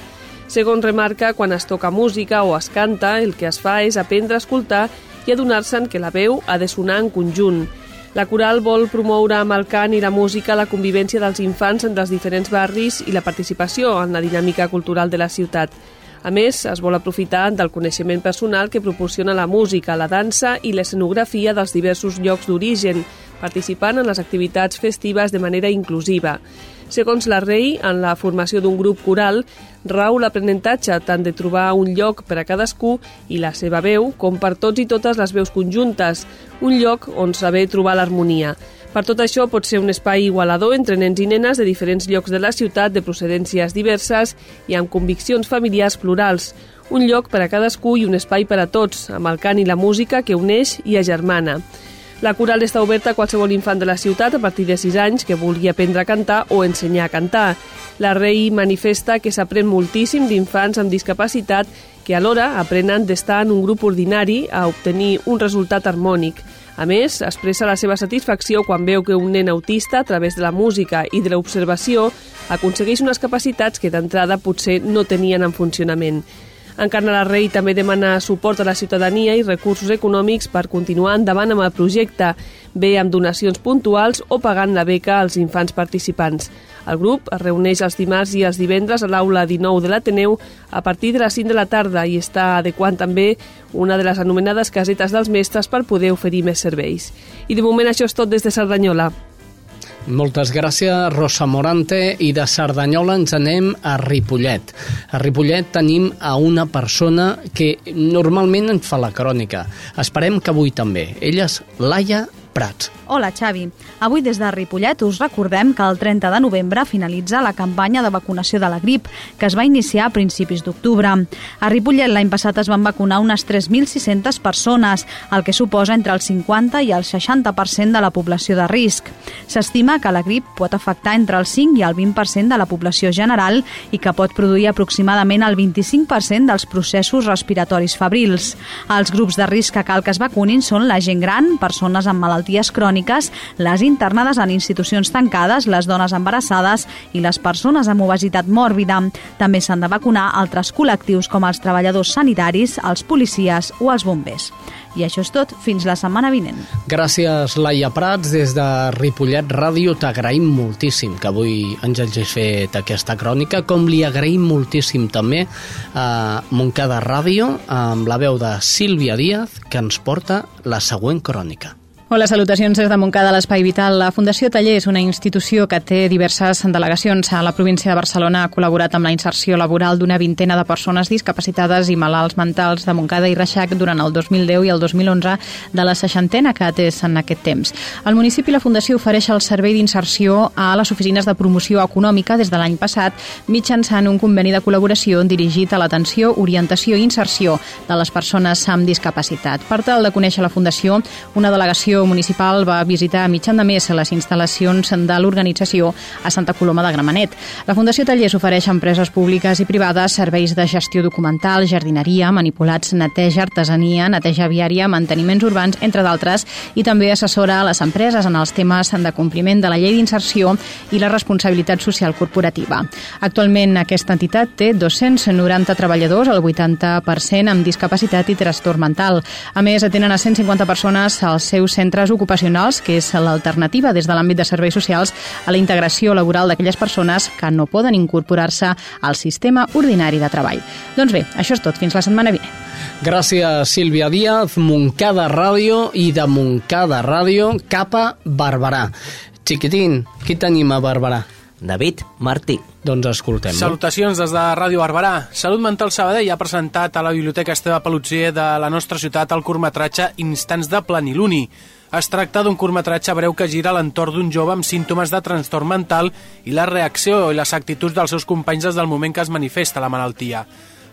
Segons remarca, quan es toca música o es canta, el que es fa és aprendre a escoltar i adonar-se'n que la veu ha de sonar en conjunt. La coral vol promoure amb el cant i la música la convivència dels infants entre els diferents barris i la participació en la dinàmica cultural de la ciutat. A més, es vol aprofitar del coneixement personal que proporciona la música, la dansa i l'escenografia dels diversos llocs d'origen, participant en les activitats festives de manera inclusiva. Segons la Rei, en la formació d'un grup coral, rau l'aprenentatge tant de trobar un lloc per a cadascú i la seva veu, com per tots i totes les veus conjuntes, un lloc on saber trobar l'harmonia. Per tot això pot ser un espai igualador entre nens i nenes de diferents llocs de la ciutat de procedències diverses i amb conviccions familiars plurals, un lloc per a cadascú i un espai per a tots, amb el cant i la música que uneix i agermana. La coral està oberta a qualsevol infant de la ciutat a partir de 6 anys que vulgui aprendre a cantar o ensenyar a cantar. La Rei manifesta que s'aprèn moltíssim d'infants amb discapacitat que alhora aprenen d'estar en un grup ordinari a obtenir un resultat harmònic. A més, expressa la seva satisfacció quan veu que un nen autista, a través de la música i de l'observació, aconsegueix unes capacitats que d'entrada potser no tenien en funcionament. Encarna la Rei també demana suport a la ciutadania i recursos econòmics per continuar endavant amb el projecte, bé amb donacions puntuals o pagant la beca als infants participants. El grup es reuneix els dimarts i els divendres a l'aula 19 de l'Ateneu a partir de les 5 de la tarda i està adequant també una de les anomenades casetes dels mestres per poder oferir més serveis. I de moment això és tot des de Cerdanyola. Moltes gràcies, Rosa Morante. I de Cerdanyola ens anem a Ripollet. A Ripollet tenim a una persona que normalment ens fa la crònica. Esperem que avui també. Ella és Laia Prats. Hola, Xavi. Avui des de Ripollet us recordem que el 30 de novembre finalitza la campanya de vacunació de la grip, que es va iniciar a principis d'octubre. A Ripollet l'any passat es van vacunar unes 3.600 persones, el que suposa entre el 50 i el 60% de la població de risc. S'estima que la grip pot afectar entre el 5 i el 20% de la població general i que pot produir aproximadament el 25% dels processos respiratoris febrils. Els grups de risc que cal que es vacunin són la gent gran, persones amb malalties cròniques, les internades en institucions tancades, les dones embarassades i les persones amb obesitat mòrbida. També s'han de vacunar altres col·lectius com els treballadors sanitaris, els policies o els bombers. I això és tot. Fins la setmana vinent. Gràcies, Laia Prats. Des de Ripollet Ràdio t'agraïm moltíssim que avui ens hagis fet aquesta crònica, com li agraïm moltíssim també a Montcada Ràdio amb la veu de Sílvia Díaz que ens porta la següent crònica. Hola, salutacions des de Montcada, l'Espai Vital. La Fundació Taller és una institució que té diverses delegacions. A la província de Barcelona ha col·laborat amb la inserció laboral d'una vintena de persones discapacitades i malalts mentals de Montcada i Reixac durant el 2010 i el 2011 de la seixantena que ha atès en aquest temps. Al municipi la Fundació ofereix el servei d'inserció a les oficines de promoció econòmica des de l'any passat mitjançant un conveni de col·laboració dirigit a l'atenció, orientació i inserció de les persones amb discapacitat. Per tal de conèixer la Fundació, una delegació municipal va visitar a mitjan de mes les instal·lacions de l'organització a Santa Coloma de Gramenet. La Fundació Tallers ofereix a empreses públiques i privades serveis de gestió documental, jardineria, manipulats, neteja, artesania, neteja viària, manteniments urbans, entre d'altres, i també assessora a les empreses en els temes de compliment de la llei d'inserció i la responsabilitat social corporativa. Actualment aquesta entitat té 290 treballadors, el 80% amb discapacitat i trastorn mental. A més, atenen a 150 persones als seus centres centres ocupacionals, que és l'alternativa des de l'àmbit de serveis socials a la integració laboral d'aquelles persones que no poden incorporar-se al sistema ordinari de treball. Doncs bé, això és tot. Fins la setmana vinent. Gràcies, Sílvia Díaz, Montcada Ràdio i de Montcada Ràdio cap a Barberà. Xiquitín, qui tenim a Barberà? David Martí. Doncs escoltem-lo. Salutacions des de Ràdio Barberà. Salut Mental Sabadell ha presentat a la Biblioteca Esteve Pelutsier de la nostra ciutat el curtmetratge Instants de Planiluni. Es tracta d'un curtmetratge breu que gira a l'entorn d'un jove amb símptomes de trastorn mental i la reacció i les actituds dels seus companys des del moment que es manifesta la malaltia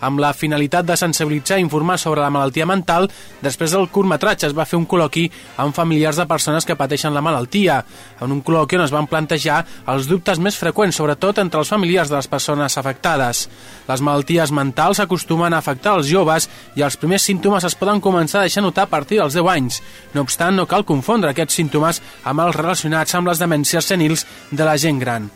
amb la finalitat de sensibilitzar i informar sobre la malaltia mental, després del curtmetratge es va fer un col·loqui amb familiars de persones que pateixen la malaltia. En un col·loqui on es van plantejar els dubtes més freqüents, sobretot entre els familiars de les persones afectades. Les malalties mentals acostumen a afectar els joves i els primers símptomes es poden començar a deixar notar a partir dels 10 anys. No obstant, no cal confondre aquests símptomes amb els relacionats amb les demències senils de la gent gran.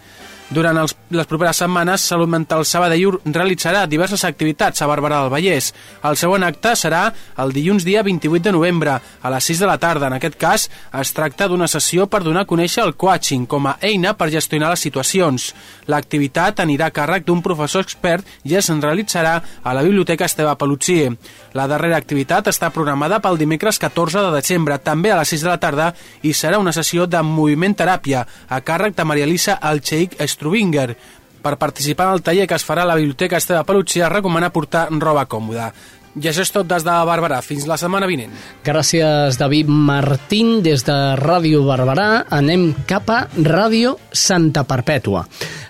Durant els, les properes setmanes, Salut Mental Sabadell realitzarà diverses activitats a Barberà del Vallès. El segon acte serà el dilluns dia 28 de novembre, a les 6 de la tarda. En aquest cas, es tracta d'una sessió per donar a conèixer el coaching com a eina per gestionar les situacions. L'activitat anirà a càrrec d'un professor expert i es realitzarà a la Biblioteca Esteve Pelutsier. La darrera activitat està programada pel dimecres 14 de desembre, també a les 6 de la tarda, i serà una sessió de moviment teràpia a càrrec de Maria Elisa Alcheik Strubinger. Per participar en el taller que es farà a la Biblioteca Esteve Pelucci es recomana portar roba còmoda. I això és tot des de Barberà. Fins la setmana vinent. Gràcies, David Martín. Des de Ràdio Barberà anem cap a Ràdio Santa Perpètua.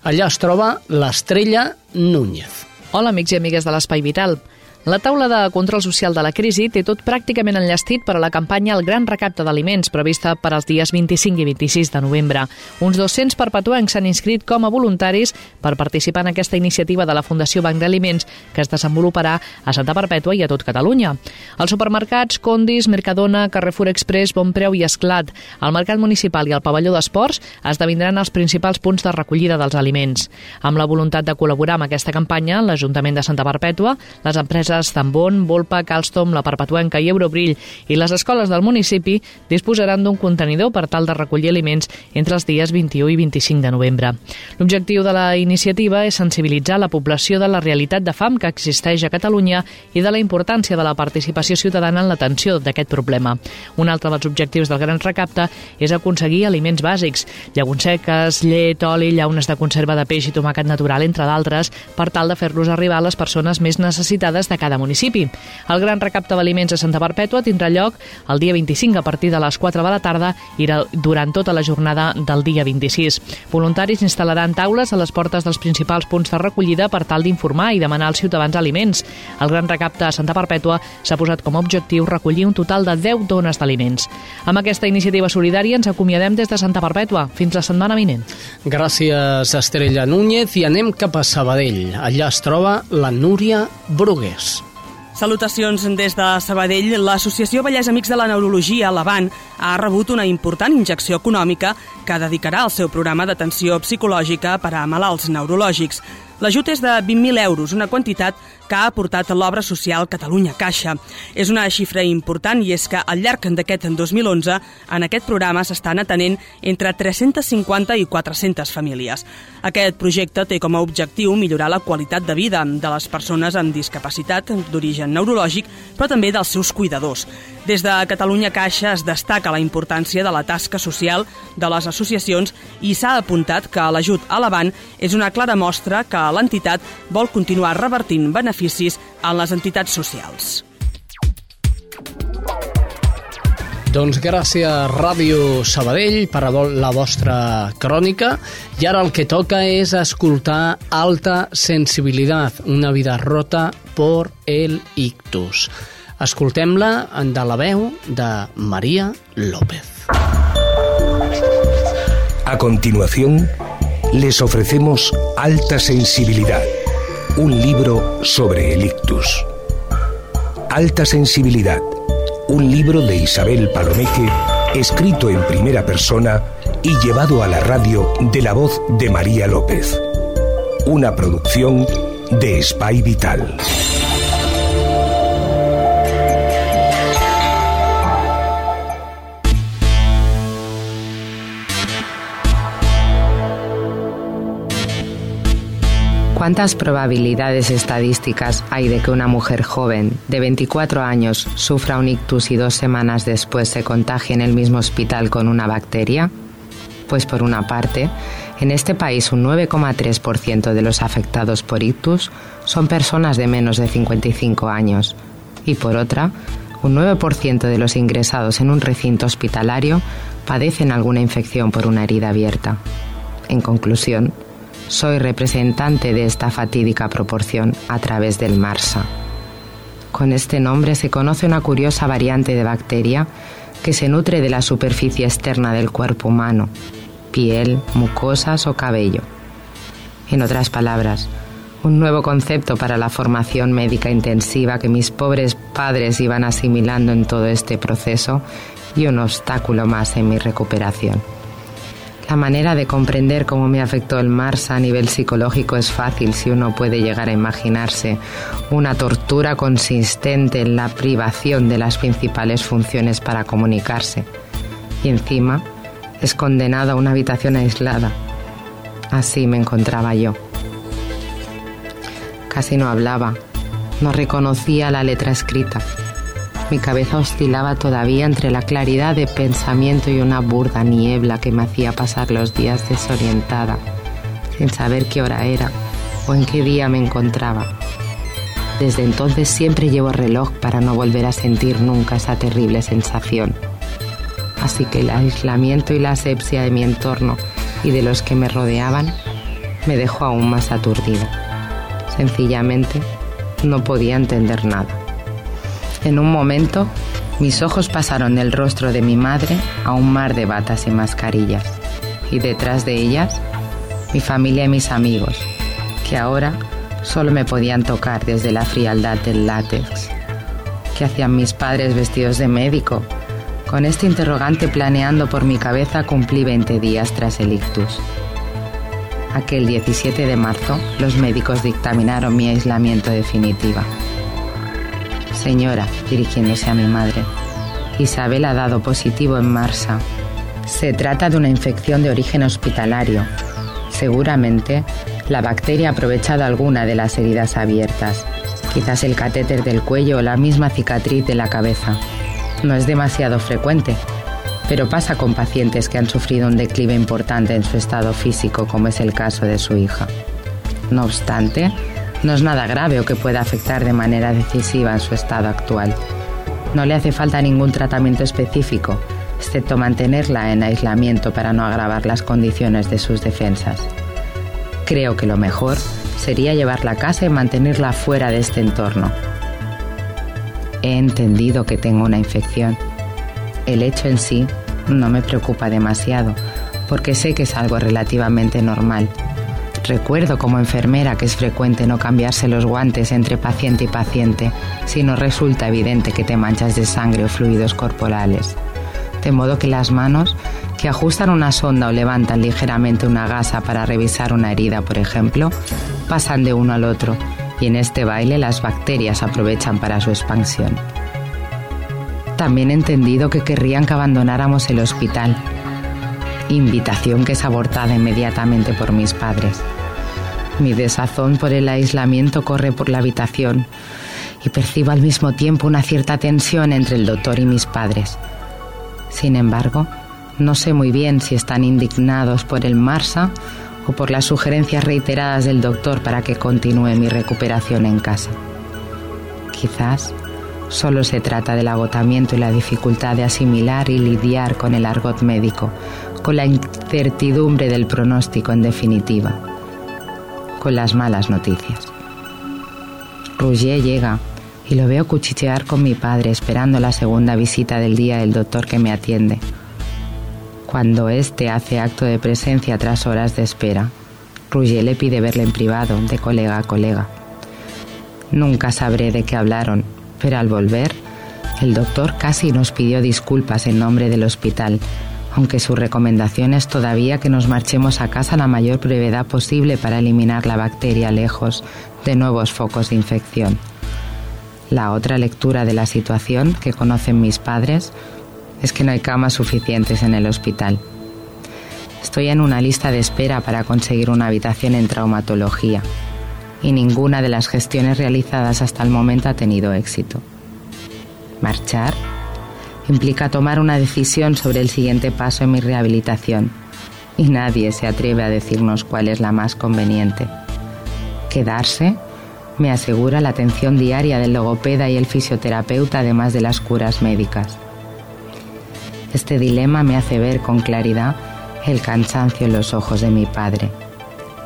Allà es troba l'estrella Núñez. Hola, amics i amigues de l'Espai Vital. La taula de control social de la crisi té tot pràcticament enllestit per a la campanya El Gran Recapte d'Aliments, prevista per als dies 25 i 26 de novembre. Uns 200 perpetuencs s'han inscrit com a voluntaris per participar en aquesta iniciativa de la Fundació Banc d'Aliments que es desenvoluparà a Santa Perpètua i a tot Catalunya. Els supermercats Condis, Mercadona, Carrefour Express, Bonpreu i Esclat, el Mercat Municipal i el Pavelló d'Esports esdevindran els principals punts de recollida dels aliments. Amb la voluntat de col·laborar amb aquesta campanya, l'Ajuntament de Santa Perpètua, les empreses empreses Tambon, Volpa, Calstom, la Perpetuenca i Eurobrill i les escoles del municipi disposaran d'un contenidor per tal de recollir aliments entre els dies 21 i 25 de novembre. L'objectiu de la iniciativa és sensibilitzar la població de la realitat de fam que existeix a Catalunya i de la importància de la participació ciutadana en l'atenció d'aquest problema. Un altre dels objectius del Gran Recapte és aconseguir aliments bàsics, llegums seques, llet, oli, llaunes de conserva de peix i tomàquet natural, entre d'altres, per tal de fer-los arribar a les persones més necessitades de cada cada municipi. El gran recapte d'aliments a Santa Perpètua tindrà lloc el dia 25 a partir de les 4 de la tarda i durant tota la jornada del dia 26. Voluntaris instal·laran taules a les portes dels principals punts de recollida per tal d'informar i demanar als ciutadans aliments. El gran recapte a Santa Perpètua s'ha posat com a objectiu recollir un total de 10 dones d'aliments. Amb aquesta iniciativa solidària ens acomiadem des de Santa Perpètua. Fins la setmana vinent. Gràcies, Estrella Núñez, i anem cap a Sabadell. Allà es troba la Núria Brugués. Salutacions des de Sabadell. L'Associació Vallès Amics de la Neurologia, l'Avant, ha rebut una important injecció econòmica que dedicarà al seu programa d'atenció psicològica per a malalts neurològics. L'ajut és de 20.000 euros, una quantitat que ha aportat l'obra social Catalunya Caixa. És una xifra important i és que al llarg d'aquest 2011 en aquest programa s'estan atenent entre 350 i 400 famílies. Aquest projecte té com a objectiu millorar la qualitat de vida de les persones amb discapacitat d'origen neurològic, però també dels seus cuidadors. Des de Catalunya Caixa es destaca la importància de la tasca social de les associacions i s'ha apuntat que l'ajut a l'avant és una clara mostra que l'entitat vol continuar revertint beneficis en les entitats socials. Doncs gràcies Ràdio Sabadell per la vostra crònica i ara el que toca és escoltar Alta Sensibilitat, una vida rota por el ictus. Escoltem-la de la de María López. A continuación, les ofrecemos Alta Sensibilidad un libro sobre el ictus. Alta sensibilidad, un libro de Isabel Palomeque, escrito en primera persona y llevado a la radio de la voz de María López. Una producción de Spy Vital. ¿Cuántas probabilidades estadísticas hay de que una mujer joven de 24 años sufra un ictus y dos semanas después se contagie en el mismo hospital con una bacteria? Pues por una parte, en este país un 9,3% de los afectados por ictus son personas de menos de 55 años y por otra, un 9% de los ingresados en un recinto hospitalario padecen alguna infección por una herida abierta. En conclusión, soy representante de esta fatídica proporción a través del MARSA. Con este nombre se conoce una curiosa variante de bacteria que se nutre de la superficie externa del cuerpo humano, piel, mucosas o cabello. En otras palabras, un nuevo concepto para la formación médica intensiva que mis pobres padres iban asimilando en todo este proceso y un obstáculo más en mi recuperación. La manera de comprender cómo me afectó el Mars a nivel psicológico es fácil si uno puede llegar a imaginarse una tortura consistente en la privación de las principales funciones para comunicarse. Y encima es condenado a una habitación aislada. Así me encontraba yo. Casi no hablaba, no reconocía la letra escrita mi cabeza oscilaba todavía entre la claridad de pensamiento y una burda niebla que me hacía pasar los días desorientada, sin saber qué hora era o en qué día me encontraba. Desde entonces siempre llevo reloj para no volver a sentir nunca esa terrible sensación. Así que el aislamiento y la asepsia de mi entorno y de los que me rodeaban me dejó aún más aturdida. Sencillamente no podía entender nada. En un momento, mis ojos pasaron del rostro de mi madre a un mar de batas y mascarillas, y detrás de ellas, mi familia y mis amigos, que ahora solo me podían tocar desde la frialdad del látex. ¿Qué hacían mis padres vestidos de médico? Con este interrogante planeando por mi cabeza cumplí 20 días tras el ictus. Aquel 17 de marzo, los médicos dictaminaron mi aislamiento definitivo. Señora, dirigiéndose a mi madre, Isabel ha dado positivo en Marsa. Se trata de una infección de origen hospitalario. Seguramente la bacteria ha aprovechado alguna de las heridas abiertas, quizás el catéter del cuello o la misma cicatriz de la cabeza. No es demasiado frecuente, pero pasa con pacientes que han sufrido un declive importante en su estado físico, como es el caso de su hija. No obstante, no es nada grave o que pueda afectar de manera decisiva en su estado actual. No le hace falta ningún tratamiento específico, excepto mantenerla en aislamiento para no agravar las condiciones de sus defensas. Creo que lo mejor sería llevarla a casa y mantenerla fuera de este entorno. He entendido que tengo una infección. El hecho en sí no me preocupa demasiado, porque sé que es algo relativamente normal Recuerdo como enfermera que es frecuente no cambiarse los guantes entre paciente y paciente si no resulta evidente que te manchas de sangre o fluidos corporales. De modo que las manos que ajustan una sonda o levantan ligeramente una gasa para revisar una herida, por ejemplo, pasan de uno al otro y en este baile las bacterias aprovechan para su expansión. También he entendido que querrían que abandonáramos el hospital, invitación que es abortada inmediatamente por mis padres. Mi desazón por el aislamiento corre por la habitación y percibo al mismo tiempo una cierta tensión entre el doctor y mis padres. Sin embargo, no sé muy bien si están indignados por el Marsa o por las sugerencias reiteradas del doctor para que continúe mi recuperación en casa. Quizás solo se trata del agotamiento y la dificultad de asimilar y lidiar con el argot médico, con la incertidumbre del pronóstico en definitiva con las malas noticias. Rouget llega y lo veo cuchichear con mi padre esperando la segunda visita del día del doctor que me atiende. Cuando éste hace acto de presencia tras horas de espera, Rouget le pide verle en privado, de colega a colega. Nunca sabré de qué hablaron, pero al volver, el doctor casi nos pidió disculpas en nombre del hospital aunque su recomendación es todavía que nos marchemos a casa la mayor brevedad posible para eliminar la bacteria lejos de nuevos focos de infección. La otra lectura de la situación que conocen mis padres es que no hay camas suficientes en el hospital. Estoy en una lista de espera para conseguir una habitación en traumatología. y ninguna de las gestiones realizadas hasta el momento ha tenido éxito. Marchar implica tomar una decisión sobre el siguiente paso en mi rehabilitación y nadie se atreve a decirnos cuál es la más conveniente. Quedarse me asegura la atención diaria del logopeda y el fisioterapeuta además de las curas médicas. Este dilema me hace ver con claridad el cansancio en los ojos de mi padre.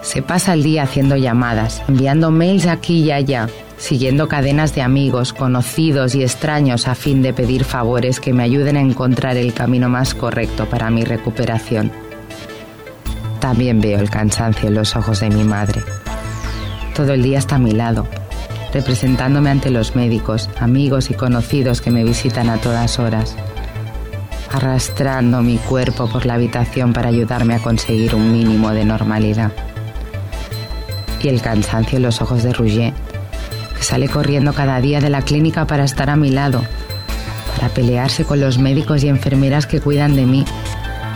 Se pasa el día haciendo llamadas, enviando mails aquí y allá, siguiendo cadenas de amigos, conocidos y extraños a fin de pedir favores que me ayuden a encontrar el camino más correcto para mi recuperación. También veo el cansancio en los ojos de mi madre. Todo el día está a mi lado, representándome ante los médicos, amigos y conocidos que me visitan a todas horas, arrastrando mi cuerpo por la habitación para ayudarme a conseguir un mínimo de normalidad. Y el cansancio en los ojos de Rouget, que sale corriendo cada día de la clínica para estar a mi lado, para pelearse con los médicos y enfermeras que cuidan de mí,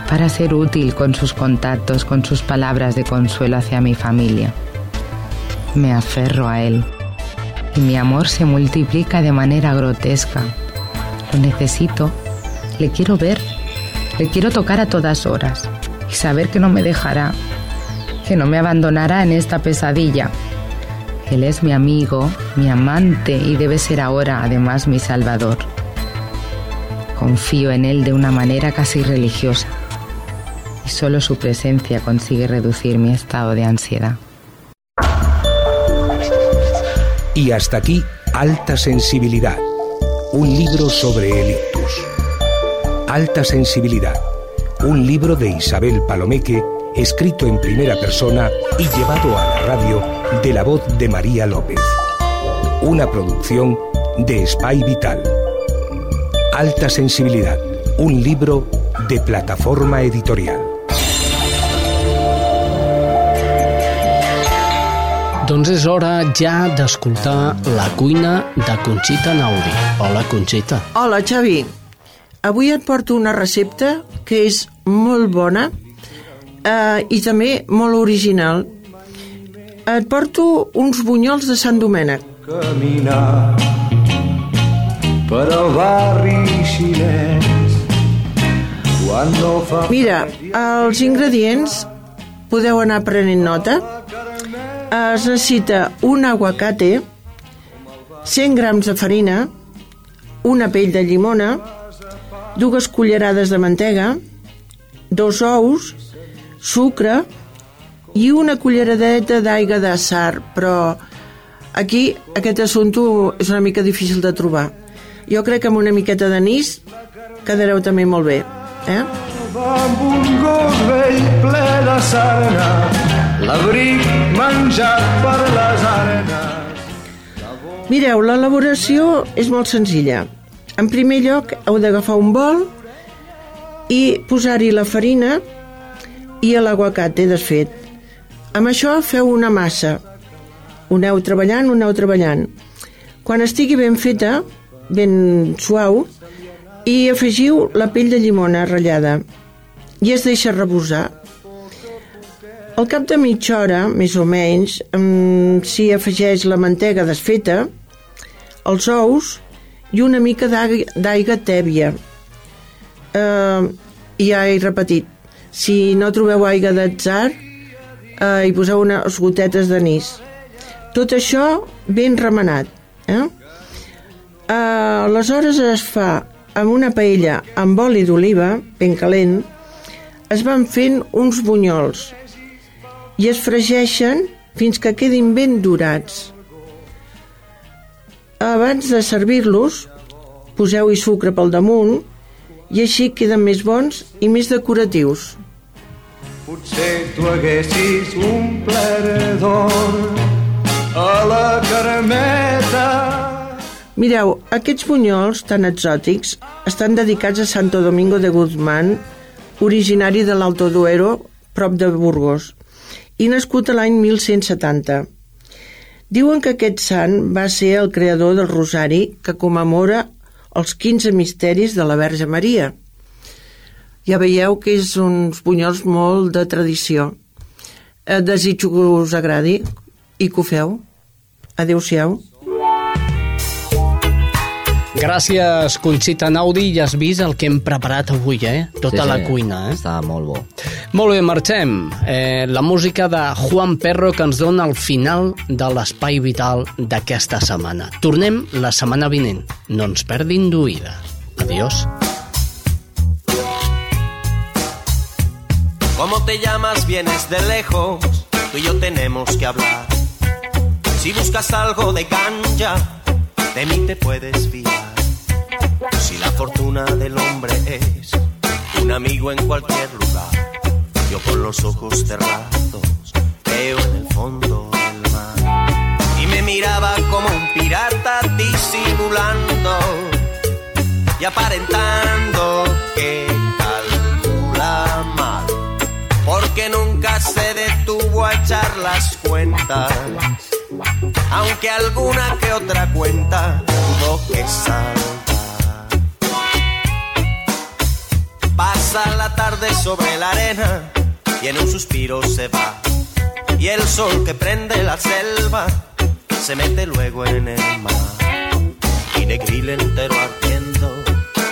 para ser útil con sus contactos, con sus palabras de consuelo hacia mi familia. Me aferro a él y mi amor se multiplica de manera grotesca. Lo necesito, le quiero ver, le quiero tocar a todas horas y saber que no me dejará, que no me abandonará en esta pesadilla. Él es mi amigo, mi amante y debe ser ahora además mi salvador. Confío en él de una manera casi religiosa y solo su presencia consigue reducir mi estado de ansiedad. Y hasta aquí, Alta Sensibilidad, un libro sobre el ictus. Alta Sensibilidad, un libro de Isabel Palomeque, escrito en primera persona y llevado a la radio de la voz de María López. Una producción de Spy Vital. Alta Sensibilidad, un libro de plataforma editorial. Doncs és hora ja d'escoltar la cuina de Conxita Naudi. Hola, Conxita. Hola, Xavi. Avui et porto una recepta que és molt bona eh, i també molt original. Et porto uns bunyols de Sant Domènec. Caminar per al barri xinès quan no fa... Mira, els ingredients podeu anar prenent nota. Es necessita un aguacate, 100 grams de farina, una pell de llimona, dues cullerades de mantega, dos ous, sucre i una culleradeta d'aigua de sar, però aquí aquest assumpte és una mica difícil de trobar. Jo crec que amb una miqueta d'anís quedareu també molt bé. Eh? amb un gos vell ple de sarna l'abric menjat per les arenes Mireu, l'elaboració és molt senzilla. En primer lloc, heu d'agafar un bol i posar-hi la farina i l'aguacate desfet. Amb això feu una massa. Ho aneu treballant, ho aneu treballant. Quan estigui ben feta, ben suau, i afegiu la pell de llimona ratllada i es deixa reposar. Al cap de mitja hora, més o menys, s'hi afegeix la mantega desfeta, els ous i una mica d'aigua tèbia. Eh, ja he repetit, si no trobeu aigua d'atzar, eh, hi poseu unes gotetes d'anís. Tot això ben remenat. Eh? Eh, aleshores es fa amb una paella amb oli d'oliva, ben calent, es van fent uns bunyols i es fregeixen fins que quedin ben dorats. Abans de servir-los, poseu-hi sucre pel damunt i així queden més bons i més decoratius. Potser tu haguessis un ple d'or a la carmeta Mireu, aquests bunyols tan exòtics estan dedicats a Santo Domingo de Guzmán, originari de l'Alto Duero, prop de Burgos, i nascut a l'any 1170. Diuen que aquest sant va ser el creador del rosari que commemora els 15 misteris de la Verge Maria. Ja veieu que és uns bunyols molt de tradició. Eh, desitjo que us agradi i que ho feu. Adéu-siau. Gràcies, Conxita Naudi, ja has vist el que hem preparat avui, eh? Tota Sí, la sí, cuina, eh? Està molt bo. Molt bé, marxem. Eh, la música de Juan Perro que ens dona el final de l'espai vital d'aquesta setmana. Tornem la setmana vinent. No ens perdin d'oïda. Adiós. ¿Cómo te llamas? Vienes de lejos, tú y yo tenemos que hablar. Si buscas algo de ganja, de mí te puedes fiar. Si la fortuna del hombre es un amigo en cualquier lugar, yo con los ojos cerrados veo en el fondo del mar. Y me miraba como un pirata disimulando y aparentando que porque nunca se detuvo a echar las cuentas, aunque alguna que otra cuenta tuvo que saltar. Pasa la tarde sobre la arena y en un suspiro se va, y el sol que prende la selva se mete luego en el mar, y negril entero ardiendo,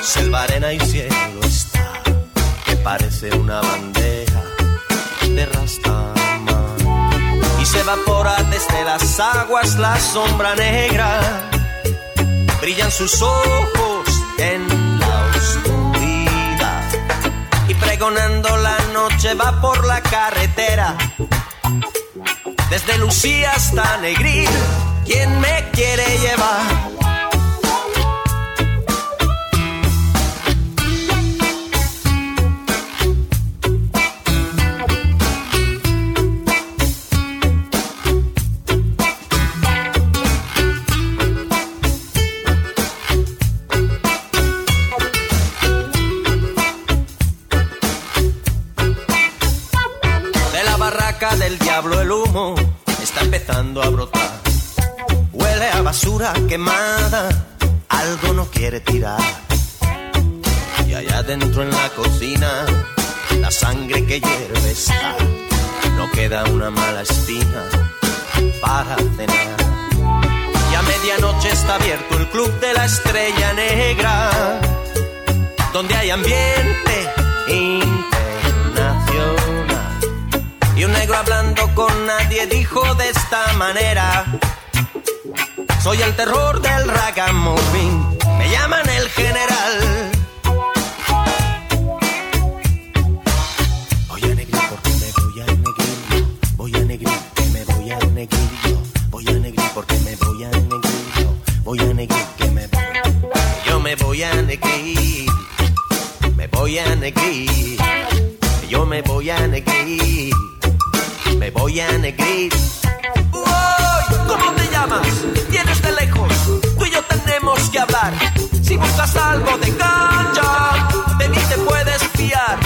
selva, arena y cielo está, que parece una bandera y se evapora desde las aguas la sombra negra. Brillan sus ojos en la oscuridad y pregonando la noche va por la carretera. Desde Lucía hasta Negril, ¿quién me quiere llevar? Del diablo el humo está empezando a brotar. Huele a basura quemada, algo no quiere tirar. Y allá dentro en la cocina, la sangre que hierve está. No queda una mala espina para cenar. Y a medianoche está abierto el club de la estrella negra, donde hay ambiente internacional. Y un negro hablando con nadie dijo de esta manera: Soy el terror del ragamuffin, me llaman el general. Voy a negrir porque me voy a negrir. Voy a negrir que me voy a negrir. Voy a negrir porque me voy a negrir. Voy a negrir que me voy. Yo me voy a negrir. Me voy a negrir. Yo me voy a negrir me voy a negrir. ¡Uy! ¿Cómo te llamas? Vienes de lejos, tú y yo tenemos que hablar. Si buscas algo de cancha, de mí te puedes fiar.